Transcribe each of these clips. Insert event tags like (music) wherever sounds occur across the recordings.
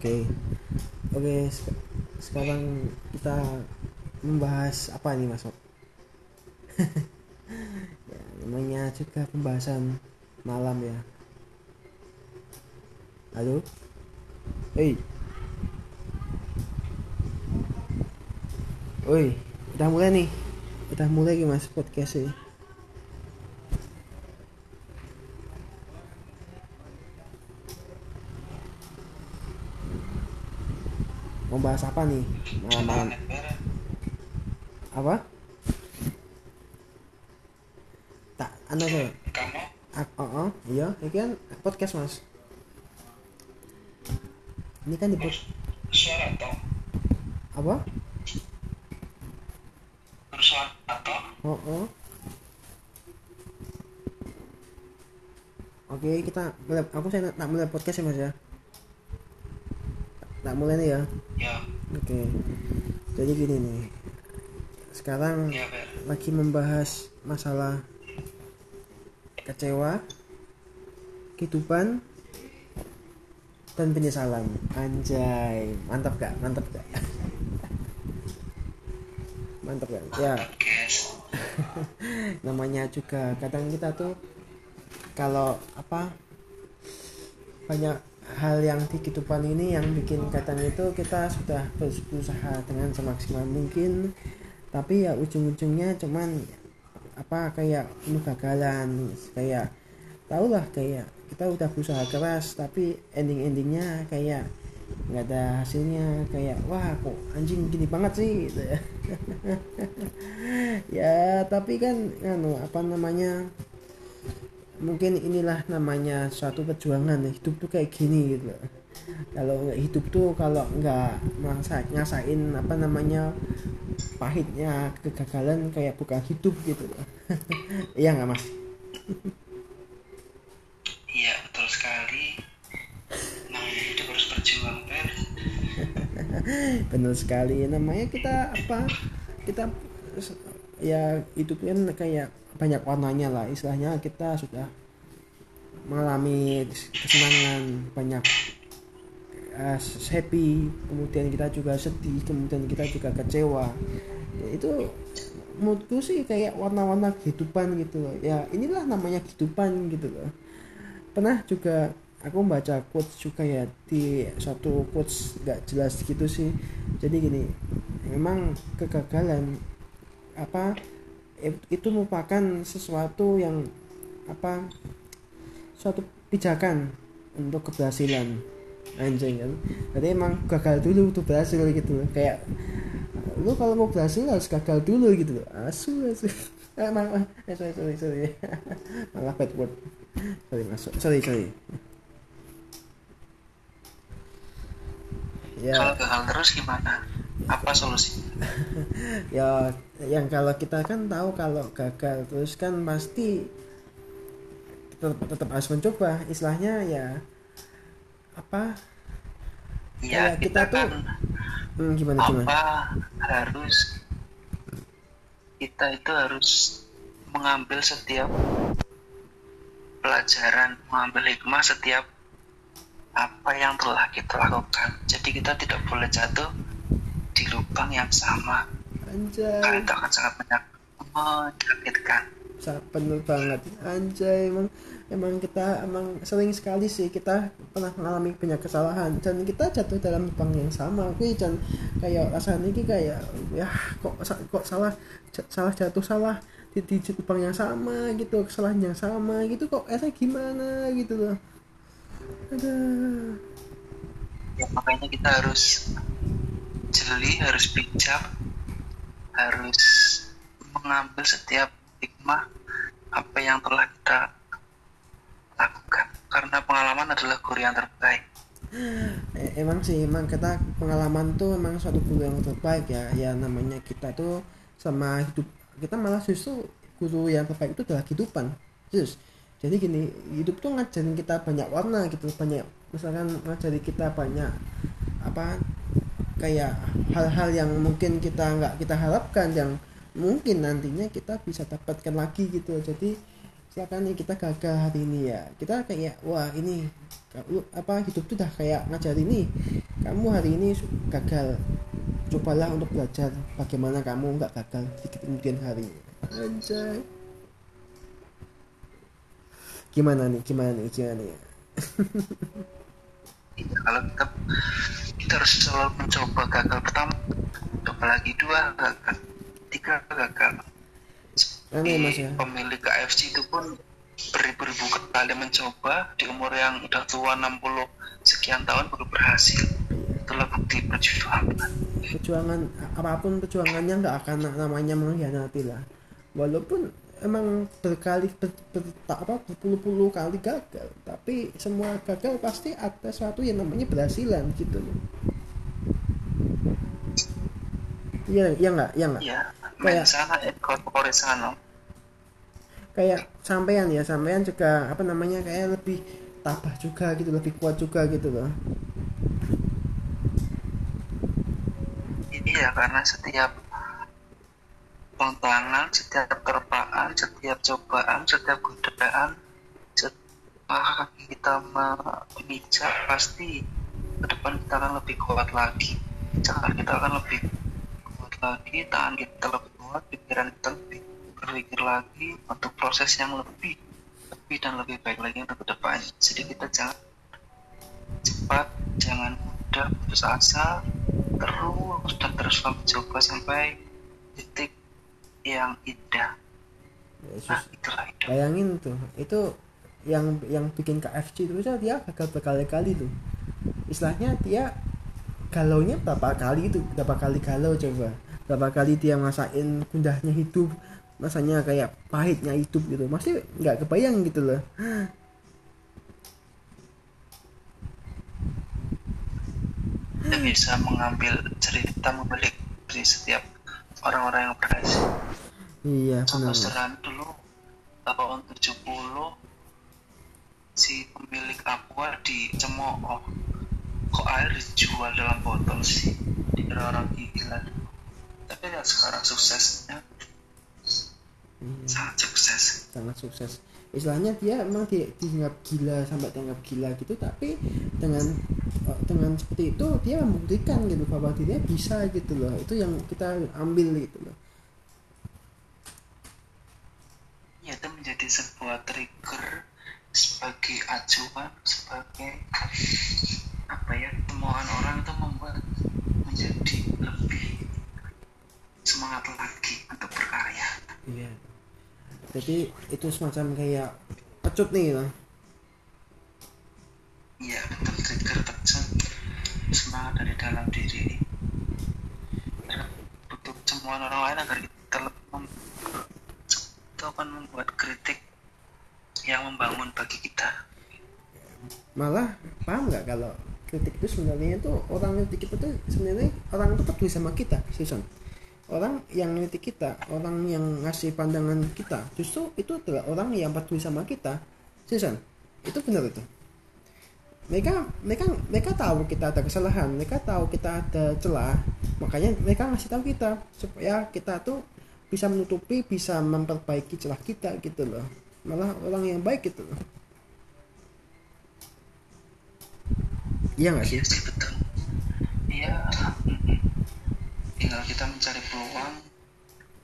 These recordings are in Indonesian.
Oke. Oke, sek- sekarang kita membahas apa nih Mas? (laughs) Ya, namanya juga pembahasan malam ya. Halo? Hei. Oi, udah mulai nih. Udah mulai nih Mas podcast bahas apa nih malam-malam? Apa? Tak, anu saya. kamu oh, oh, iya, ini kan podcast mas. Ini kan di pod- suara toh apa? bersuara toh Oh, oh. Oke, kita mulai. Aku saya tak mulai podcast ya mas ya. Tak mulai nih ya. ya Oke. Jadi gini nih. Sekarang ya lagi membahas masalah kecewa, kehidupan, dan penyesalan. Anjay, mantap gak? Mantap gak? (laughs) mantap gak? Ya, (laughs) namanya juga kadang kita tuh kalau apa banyak hal yang di kehidupan ini yang bikin kadang itu kita sudah berusaha dengan semaksimal mungkin. Tapi ya ujung-ujungnya cuman apa kayak penuh gagalan kayak tau lah kayak kita udah berusaha keras tapi ending-endingnya kayak nggak ada hasilnya kayak wah kok anjing gini banget sih gitu ya. (laughs) Ya tapi kan anu apa namanya mungkin inilah namanya suatu perjuangan hidup tuh kayak gini gitu kalau nggak hidup tuh kalau nggak masa ngasain apa namanya pahitnya kegagalan kayak bukan hidup gitu loh. (laughs) Iya nggak mas? Iya betul sekali. Namanya hidup harus berjuang Ber. (laughs) benar sekali. Namanya kita apa? Kita ya hidup kan kayak banyak warnanya lah. Istilahnya kita sudah mengalami kesenangan banyak eh, happy kemudian kita juga sedih kemudian kita juga kecewa. Ya, itu menurutku sih kayak warna-warna kehidupan gitu loh. Ya inilah namanya kehidupan gitu loh. Pernah juga aku baca quotes juga ya di suatu quotes gak jelas gitu sih. Jadi gini memang kegagalan apa itu merupakan sesuatu yang apa suatu pijakan untuk keberhasilan. Anjing kan? Jadi emang gagal dulu untuk berhasil gitu loh. Kayak lu kalau mau berhasil harus gagal dulu gitu loh. Asu asu eh, malah eh, sorry sorry sorry. (laughs) Malah bad word sorry masuk. Sorry sorry. Ya. Kalau gagal terus gimana apa solusinya (laughs) ya yang kalau kita kan tahu kalau gagal terus kan pasti tetap, tetap harus mencoba. Istilahnya ya apa? Ya Kayak kita, kita tuh- kan hmm, gimana gimana? apa harus kita itu harus mengambil setiap pelajaran mengambil hikmah setiap apa yang telah kita lakukan. Jadi kita tidak boleh jatuh di lubang yang sama. Karena anjay itu akan sangat banyak menyakitkan. Sangat penuh banget. Anjay emang emang kita emang sering sekali sih kita pernah mengalami banyak kesalahan. Dan kita jatuh dalam lubang yang sama gue dan kayak rasanya ini kayak ya kok kok salah salah jatuh salah di, di lubang yang sama gitu kesalahan yang sama gitu kok rasanya gimana gitu loh. Ada. Ya, makanya kita harus jeli harus bijak harus mengambil setiap hikmah apa yang telah kita lakukan. Karena pengalaman adalah guru yang terbaik. E- emang sih emang kita pengalaman tuh emang suatu guru yang terbaik ya. Ya namanya kita tuh sama hidup kita malah justru guru yang terbaik itu adalah kehidupan. Terus jadi gini hidup tuh ngajarin kita banyak warna gitu banyak misalkan ngajarin kita banyak apa kayak hal-hal yang mungkin kita nggak kita harapkan yang mungkin nantinya kita bisa dapatkan lagi gitu. Jadi silakan nih kita gagal hari ini ya. Kita kayak wah ini lu apa hidup tuh dah kayak ngajar ini. Kamu hari ini gagal. Cobalah untuk belajar bagaimana kamu nggak gagal di kemudian hari. Aja gimana nih? Gimana nih? Gimana nih? Ya, kalau kita kita harus selalu mencoba gagal pertama. Coba lagi dua gagal tiga gagal Aneh, mas, ya? pemilik KFC itu pun beribu-ribu kali mencoba. Di umur yang udah tua 60 sekian tahun baru berhasil. Itulah bukti perjuangan. Perjuangan apa pun perjuangannya nggak akan namanya mengkhianati lah. Walaupun emang berkali ber, ber, apa berpuluh-puluh kali gagal. Tapi semua gagal pasti ada sesuatu yang namanya berhasilan gitu loh. Iya iya nggak? Iya nggak? Iya kayak sana sana kayak sampean ya sampean juga apa namanya kayak lebih tabah juga gitu lebih kuat juga gitu loh. Iya karena setiap tantangan setiap terpaan setiap cobaan setiap godaan setelah kita memijak pasti ke depan kita akan lebih kuat lagi. Jangan kita akan lebih lagi tangan kita lebih kuat pikiran kita lebih berpikir lagi untuk proses yang lebih lebih dan lebih baik lagi untuk ke depannya jadi kita jangan cepat jangan mudah putus asa terus dan terus mencoba sampai titik yang indah. Yesus. nah itulah itu. bayangin tuh itu yang yang bikin KFC itu dia gagal berkali-kali tuh. Istilahnya dia galaunya berapa kali itu berapa kali galau coba. Berapa kali dia masakin kundahnya hidup rasanya kayak pahitnya hidup gitu. Masih nggak kebayang gitu loh. Kita bisa mengambil cerita membelik dari setiap orang-orang yang berhasil. Iya benar. seran dulu tahun 70 si pemilik aqua dicemooh. Kok air dijual dalam botol sih? Dikira orang gila. Tapi ya sekarang suksesnya. Hmm. sangat sukses. Sangat sukses istilahnya dia emang di, dianggap gila sampai dianggap gila gitu tapi dengan eh, dengan seperti itu dia membuktikan gitu bahwa dia bisa gitu loh. Itu yang kita ambil gitu loh. Ya itu menjadi sebuah trigger sebagai acuan sebagai apa ya temuan orang itu membuat menjadi lebih semangat lagi untuk berkarya. Iya jadi itu semacam kayak pecut nih lah iya betul trigger pecut. Semangat dari dalam diri butuh temuan orang lain agar kita lebih itu akan membuat kritik yang membangun bagi kita. Malah paham nggak kalau kritik itu sebenarnya itu orang kritik itu tuh sebenarnya orang itu peduli sama kita season orang yang kritik kita orang yang ngasih pandangan kita justru itu adalah orang yang peduli sama kita. Season itu benar itu. Mereka mereka mereka tahu kita ada kesalahan mereka tahu kita ada celah makanya mereka ngasih tahu kita supaya kita tuh bisa menutupi bisa memperbaiki celah kita gitu loh. Malah orang yang baik gitu loh. Iya nggak sih? Iya sih betul. Iya tinggal kita mencari peluang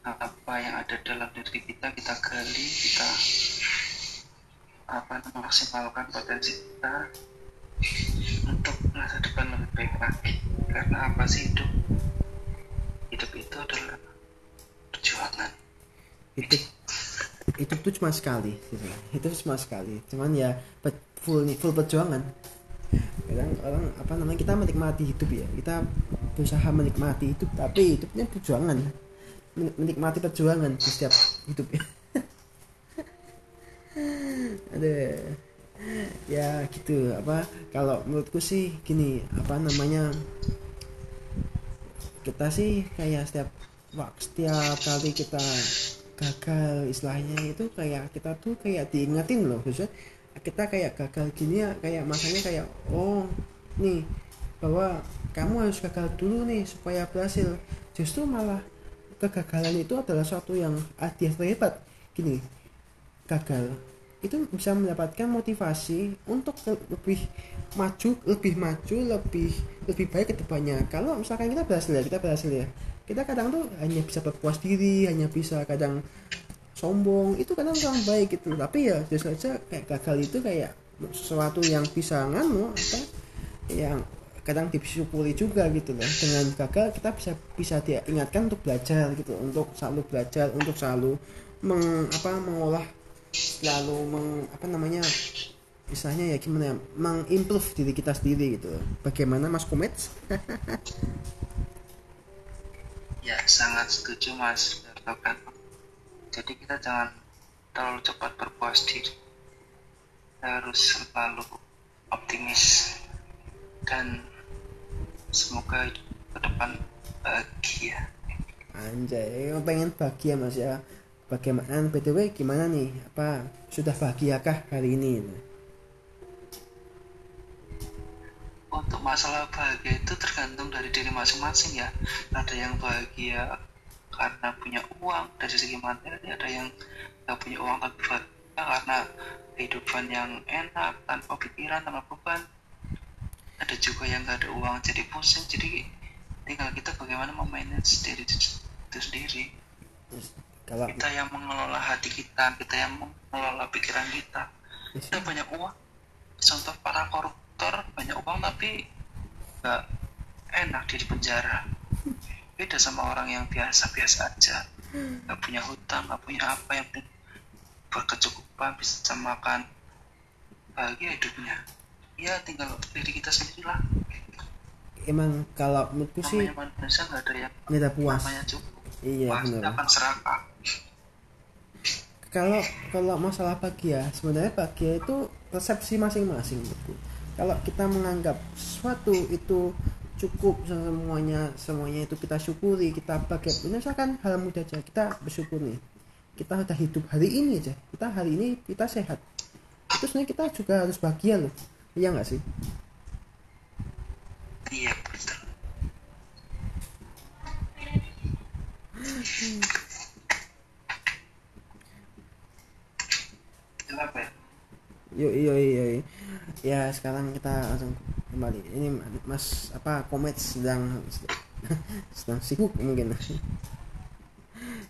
apa yang ada dalam diri kita kita gali kita apa memaksimalkan potensi kita untuk masa depan lebih baik lagi. Karena apa sih hidup? Hidup itu adalah perjuangan. Itu itu tuh cuma sekali gitu. itu cuma sekali. Cuman ya full full perjuangan. Kadang orang apa namanya kita menikmati hidup ya. Kita berusaha menikmati hidup tapi hidupnya perjuangan. Menikmati perjuangan di setiap hidup. Ya (laughs) ada ya gitu apa kalau menurutku sih gini apa namanya kita sih kayak setiap waktu setiap kali kita gagal istilahnya itu kayak kita tuh kayak diingetin loh khususnya kita kayak gagal gini ya kayak masanya kayak oh nih bahwa kamu harus gagal dulu nih supaya berhasil. Justru malah kegagalan itu adalah suatu yang hadiah terhebat. Gini gagal itu bisa mendapatkan motivasi untuk lebih maju lebih maju lebih lebih baik ke depannya. Kalau misalkan kita berhasil ya kita berhasil ya. Kita kadang tuh hanya bisa berpuas diri hanya bisa kadang sombong. Itu kadang kurang baik gitu. Tapi ya justru saja kayak gagal itu kayak sesuatu yang bisa nganu apa yang kadang disyukuri juga gitu loh. Dengan gagal kita bisa bisa diingatkan untuk belajar gitu untuk selalu belajar untuk selalu meng, apa mengolah selalu meng, apa namanya misalnya ya gimana ya mengimprove diri kita sendiri gitu. Bagaimana mas komet? (laughs) Ya sangat setuju mas. Kan jadi kita jangan terlalu cepat berpuas diri. Harus selalu optimis. Dan semoga ke depan bahagia. Anjay pengen bahagia mas ya. Bagaimana btw gimana nih? Apa sudah bahagiakah hari ini? Untuk masalah bahagia itu tergantung dari diri masing-masing ya. Ada yang bahagia karena punya uang dari segi materi ada yang nggak punya uang tapi bahagia karena kehidupan yang enak tanpa pikiran tanpa beban ada juga yang nggak ada uang jadi pusing. Jadi tinggal kita bagaimana memanage diri itu sendiri. Kalau kita yang mengelola hati kita kita yang mengelola pikiran kita. Kita banyak uang. Contoh para koruptor banyak uang tapi nggak enak di penjara. Beda sama orang yang biasa-biasa aja. Nggak punya hutang nggak punya apa yang berkecukupan bisa makan bahagia hidupnya ya tinggal diri kita sendiri lah emang kalau menurutku sih manusia nggak ada yang nggak puas. namanya cukup. Iya benar. akan serakah. Kalau kalau masalah bahagia sebenarnya bahagia itu persepsi masing-masing gitu. kalau kita menganggap sesuatu itu cukup semuanya semuanya itu kita syukuri kita bahagia. Misalkan hal mudah aja kita bersyukur nih kita sudah hidup hari ini aja kita hari ini kita sehat. Itu sebenarnya kita juga harus bahagia loh iya nggak sih? Iya betul. Yuk, yuk, yuk, ya sekarang kita langsung kembali. Ini mas apa komet sedang (laughs) sedang sibuk mungkin. (laughs)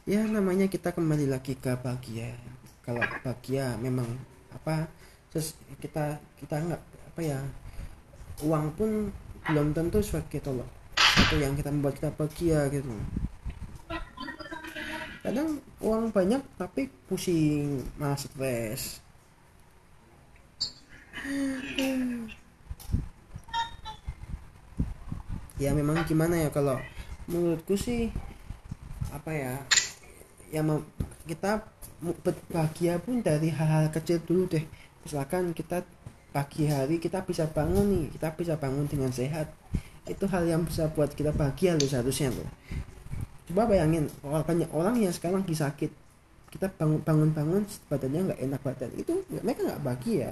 Ya namanya kita kembali lagi ke bahagia kalau bahagia memang apa terus kita kita nggak apa ya uang pun belum tentu sebagai tolong satu yang kita membuat kita bahagia gitu. Kadang uang banyak tapi pusing malah stres. Ya memang gimana ya kalau menurutku sih apa ya yang kita bahagia pun dari hal-hal kecil dulu deh. Misalkan kita pagi hari kita bisa bangun nih kita bisa bangun dengan sehat. Itu hal yang bisa buat kita bahagia loh seharusnya loh. Coba bayangin banyak orang yang sekarang lagi sakit. Kita bangun bangun bangun badannya nggak enak badan. Itu mereka nggak bahagia.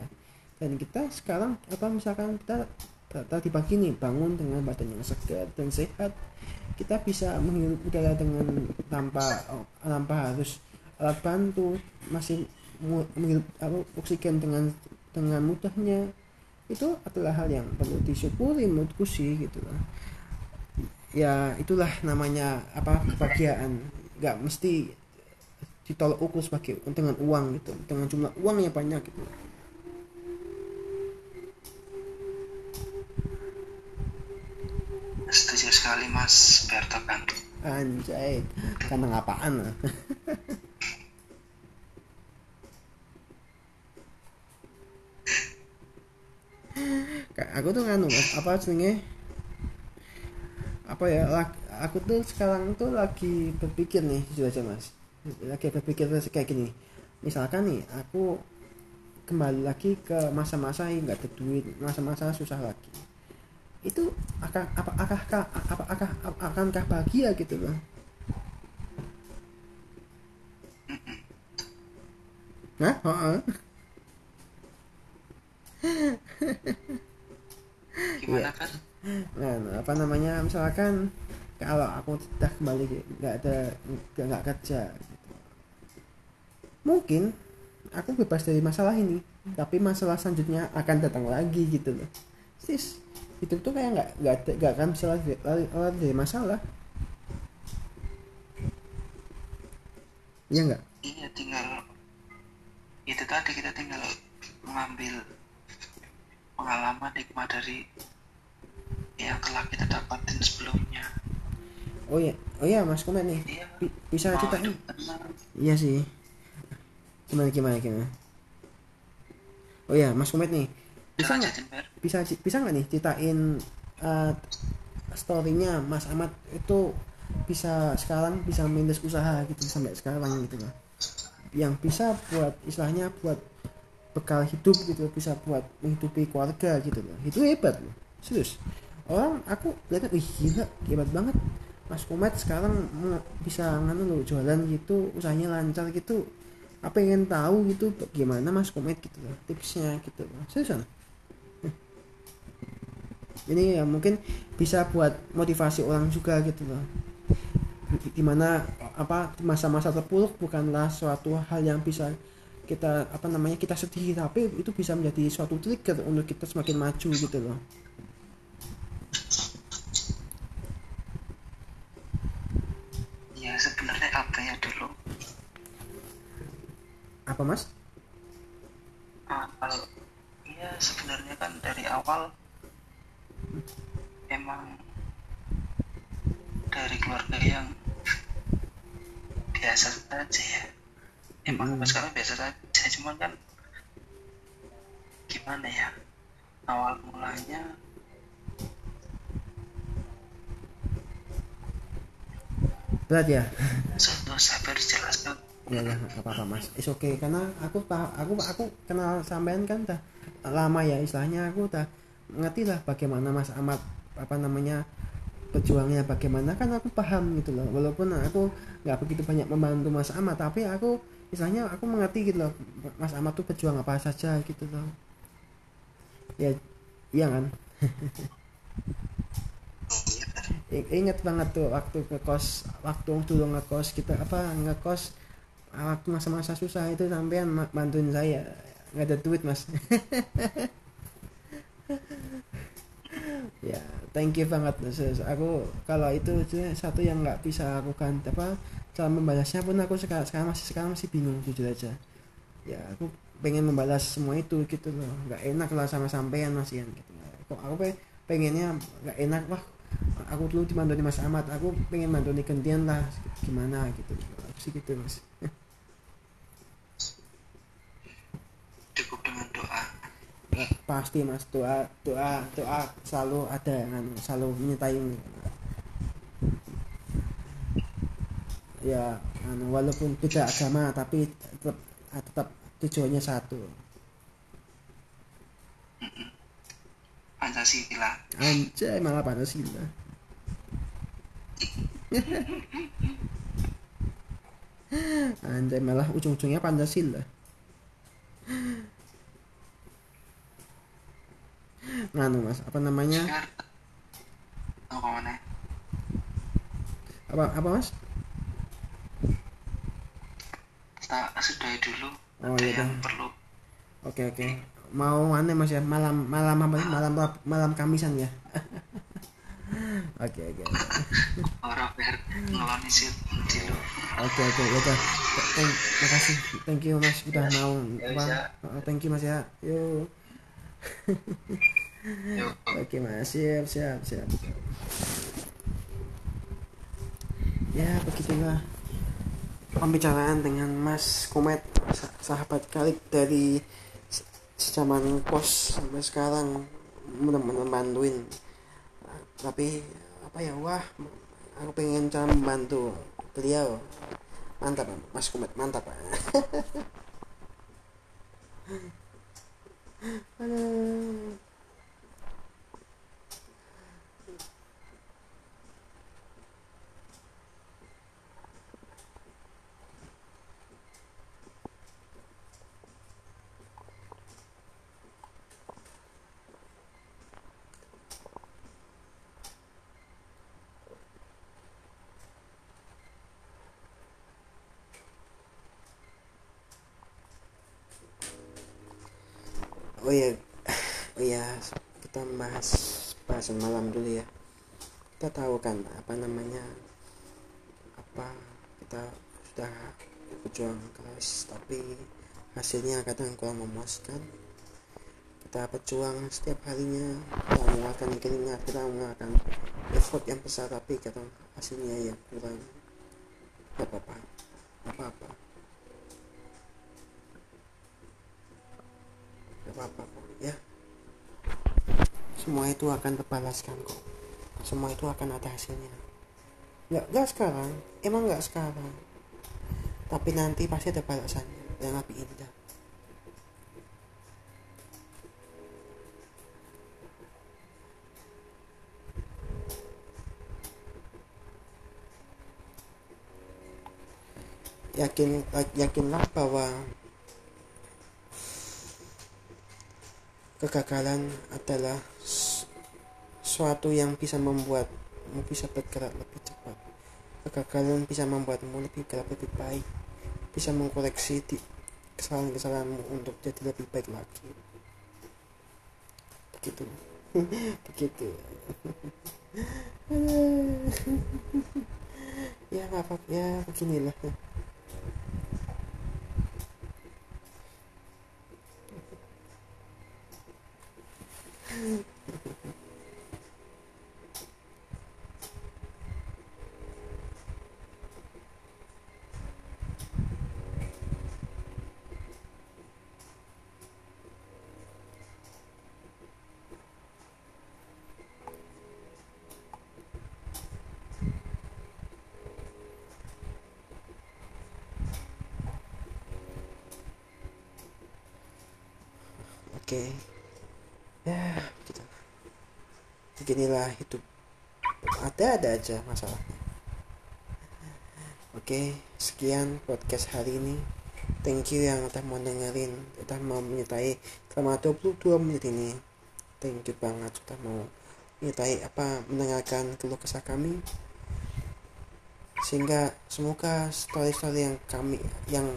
Dan kita sekarang apa misalkan kita tadi pagi nih bangun dengan badan yang segar dan sehat kita bisa menghirup udara dengan tanpa tanpa harus alat bantu masih menghirup oksigen dengan dengan mudahnya. Itu adalah hal yang perlu disyukuri menurutku sih gitu lah ya itulah namanya apa kebahagiaan. Nggak mesti ditolak ukur sebagai dengan uang gitu. Dengan jumlah uang yang banyak gitu. Setuju sekali mas. Berto kan anjay. Karena apaan (laughs) aku tuh nganu apa sih apa ya aku tuh sekarang tuh lagi berpikir nih jujur aja mas. Lagi berpikir kayak gini. Misalkan nih aku kembali lagi ke masa-masa yang nggak ada duit masa-masa susah lagi. Itu akan apa akah apa akah akankah bahagia gitu loh Hah Gimana kan? Nah, apa namanya misalkan kalau aku sudah kembali nggak ada nggak kerja gitu. mungkin aku bebas dari masalah ini tapi masalah selanjutnya akan datang lagi gitu loh. Sis itu tuh kayak nggak nggak nggak akan bisa lari, lari, lari dari masalah. Iya nggak? Iya tinggal itu tadi kita tinggal mengambil pengalaman hikmah dari yang telah kita dapatin sebelumnya. Oh iya oh iya mas komen nih. Iya. Bi- bisa tenang iya sih. Gimana gimana gimana? Oh iya mas komet nih. Bisa nggak? bisa bisa nggak nih ceritain uh, storynya Mas Ahmad itu bisa sekarang bisa minus usaha gitu sampai sekarang gitu loh yang bisa buat istilahnya buat bekal hidup gitu bisa buat menghidupi keluarga gitu loh itu hebat loh serius orang aku lihat wih gila hebat banget. Mas Komet sekarang bisa nganu loh jualan gitu usahanya lancar gitu. Apa pengen tahu gitu gimana Mas Komet gitu loh tipsnya gitu loh. Seriusan ini ya mungkin bisa buat motivasi orang juga gitu loh. Di mana apa masa-masa terpuruk bukanlah suatu hal yang bisa kita apa namanya kita sedih tapi itu bisa menjadi suatu trigger untuk kita semakin maju gitu loh ya sebenarnya apa ya dulu apa mas? Ah, kalau iya sebenarnya kan dari awal emang dari keluarga yang biasa saja ya. Emang sampai sekarang biasa saja cuman kan gimana ya awal mulanya berat ya? Sudah sabar jelaskan ya ya nggak apa-apa mas. Is oke karena aku aku aku kenal sampean kan udah lama ya istilahnya. Aku udah ngerti lah bagaimana mas Ahmad apa namanya pejuangnya bagaimana. Kan aku paham gitu loh. Walaupun aku nggak begitu banyak membantu mas Ahmad tapi aku istilahnya aku mengerti gitu loh mas Ahmad tuh pejuang apa saja gitu loh. Ya iya kan? (laughs) Ingat banget tuh waktu ke kos waktu dulu ngekos kita apa ngekos waktu masa-masa susah itu sampean bantuin saya. Nggak ada duit mas. (laughs) Ya thank you banget sis. aku kalau itu satu yang nggak bisa aku kan apa cara membalasnya pun aku sekarang, sekarang masih sekarang masih bingung jujur aja. Ya aku pengen membalas semua itu gitu loh. Nggak enak lah sama sampean mas Ian gitu. Kok aku pe- pengennya nggak enak wah aku dulu dibantu Mas Ahmad. Aku pengen bantu gantian lah gimana gitu. Aku sih gitu mas (laughs) cukup dengan doa Ya, pasti mas. Doa doa doa selalu ada kan? Selalu menyertai. Ya anu, walaupun beda agama tapi tetap tetap tujuannya satu. Pancasila. Anjay malah Pancasila. (laughs) Anjay malah ujung-ujungnya Pancasila nganu mas apa namanya apa apa apa mas kita sudahi dulu Oh, ada iya yang perlu oke oke mau mana mas ya malam malam apa ya? malam malam kamisan ya (laughs) oke oke oke. Oke oke ya udah. Thank, makasih. Thank you Mas udah mau Ya, apa? bisa. Oh, thank you Mas ya. Yuk. (laughs) Oke Mas, siap siap siap. Ya begitulah pembicaraan dengan Mas Komet sa- sahabat kalik dari zaman kos sampai sekarang. Benar-benar bantuin. Tapi apa ya? Wah aku pengen cara membantu beliau. Mantap Mas Komet. Mantap Aduh. (laughs) oh ya (sighs) oh ya kita bahas bahasan malam dulu ya. Kita tahu kan apa namanya apa kita sudah berjuang keras tapi hasilnya kadang kurang memuaskan. Kita berjuang setiap harinya kita mengeluarkan keringat kita mengeluarkan effort yang besar tapi kadang hasilnya ya kurang. Gak apa-apa apa-apa gak apa-apa kok ya. Semua itu akan terbalaskan kok. Semua itu akan ada hasilnya. Nggak nggak sekarang. Emang nggak sekarang. Tapi nanti pasti ada balasannya. Yang lebih indah. Yakin yakinlah bahwa kegagalan adalah suatu yang bisa membuatmu bisa bergerak lebih cepat. Kegagalan bisa membuatmu lebih bergerak lebih baik bisa mengkoreksi kesalahan-kesalahanmu untuk jadi lebih baik lagi. Begitu. (laughs) Begitu. (laughs) Ya nggak apa ya beginilah oke ya gitu. Beginilah hidup. Ada ada aja masalahnya. Oke sekian podcast hari ini. Thank you yang udah mau dengerin udah mau menyertai selama 22 menit ini. Thank you banget sudah mau menyertai apa mendengarkan keluh kesah kami. Sehingga semoga story-story yang kami yang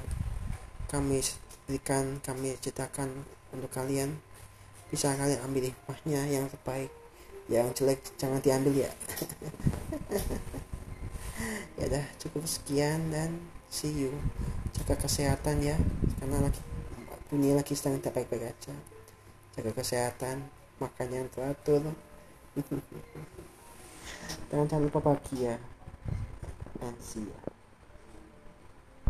kami berikan kami ceritakan untuk kalian bisa kalian ambil hikmahnya yang terbaik. Yang jelek jangan diambil ya. (laughs) Ya udah cukup sekian dan see you. Jaga kesehatan ya. Karena lagi dunia lagi sedang tidak baik-baik aja. Jaga kesehatan makan yang teratur. (laughs) Dan jangan lupa bahagia. And see ya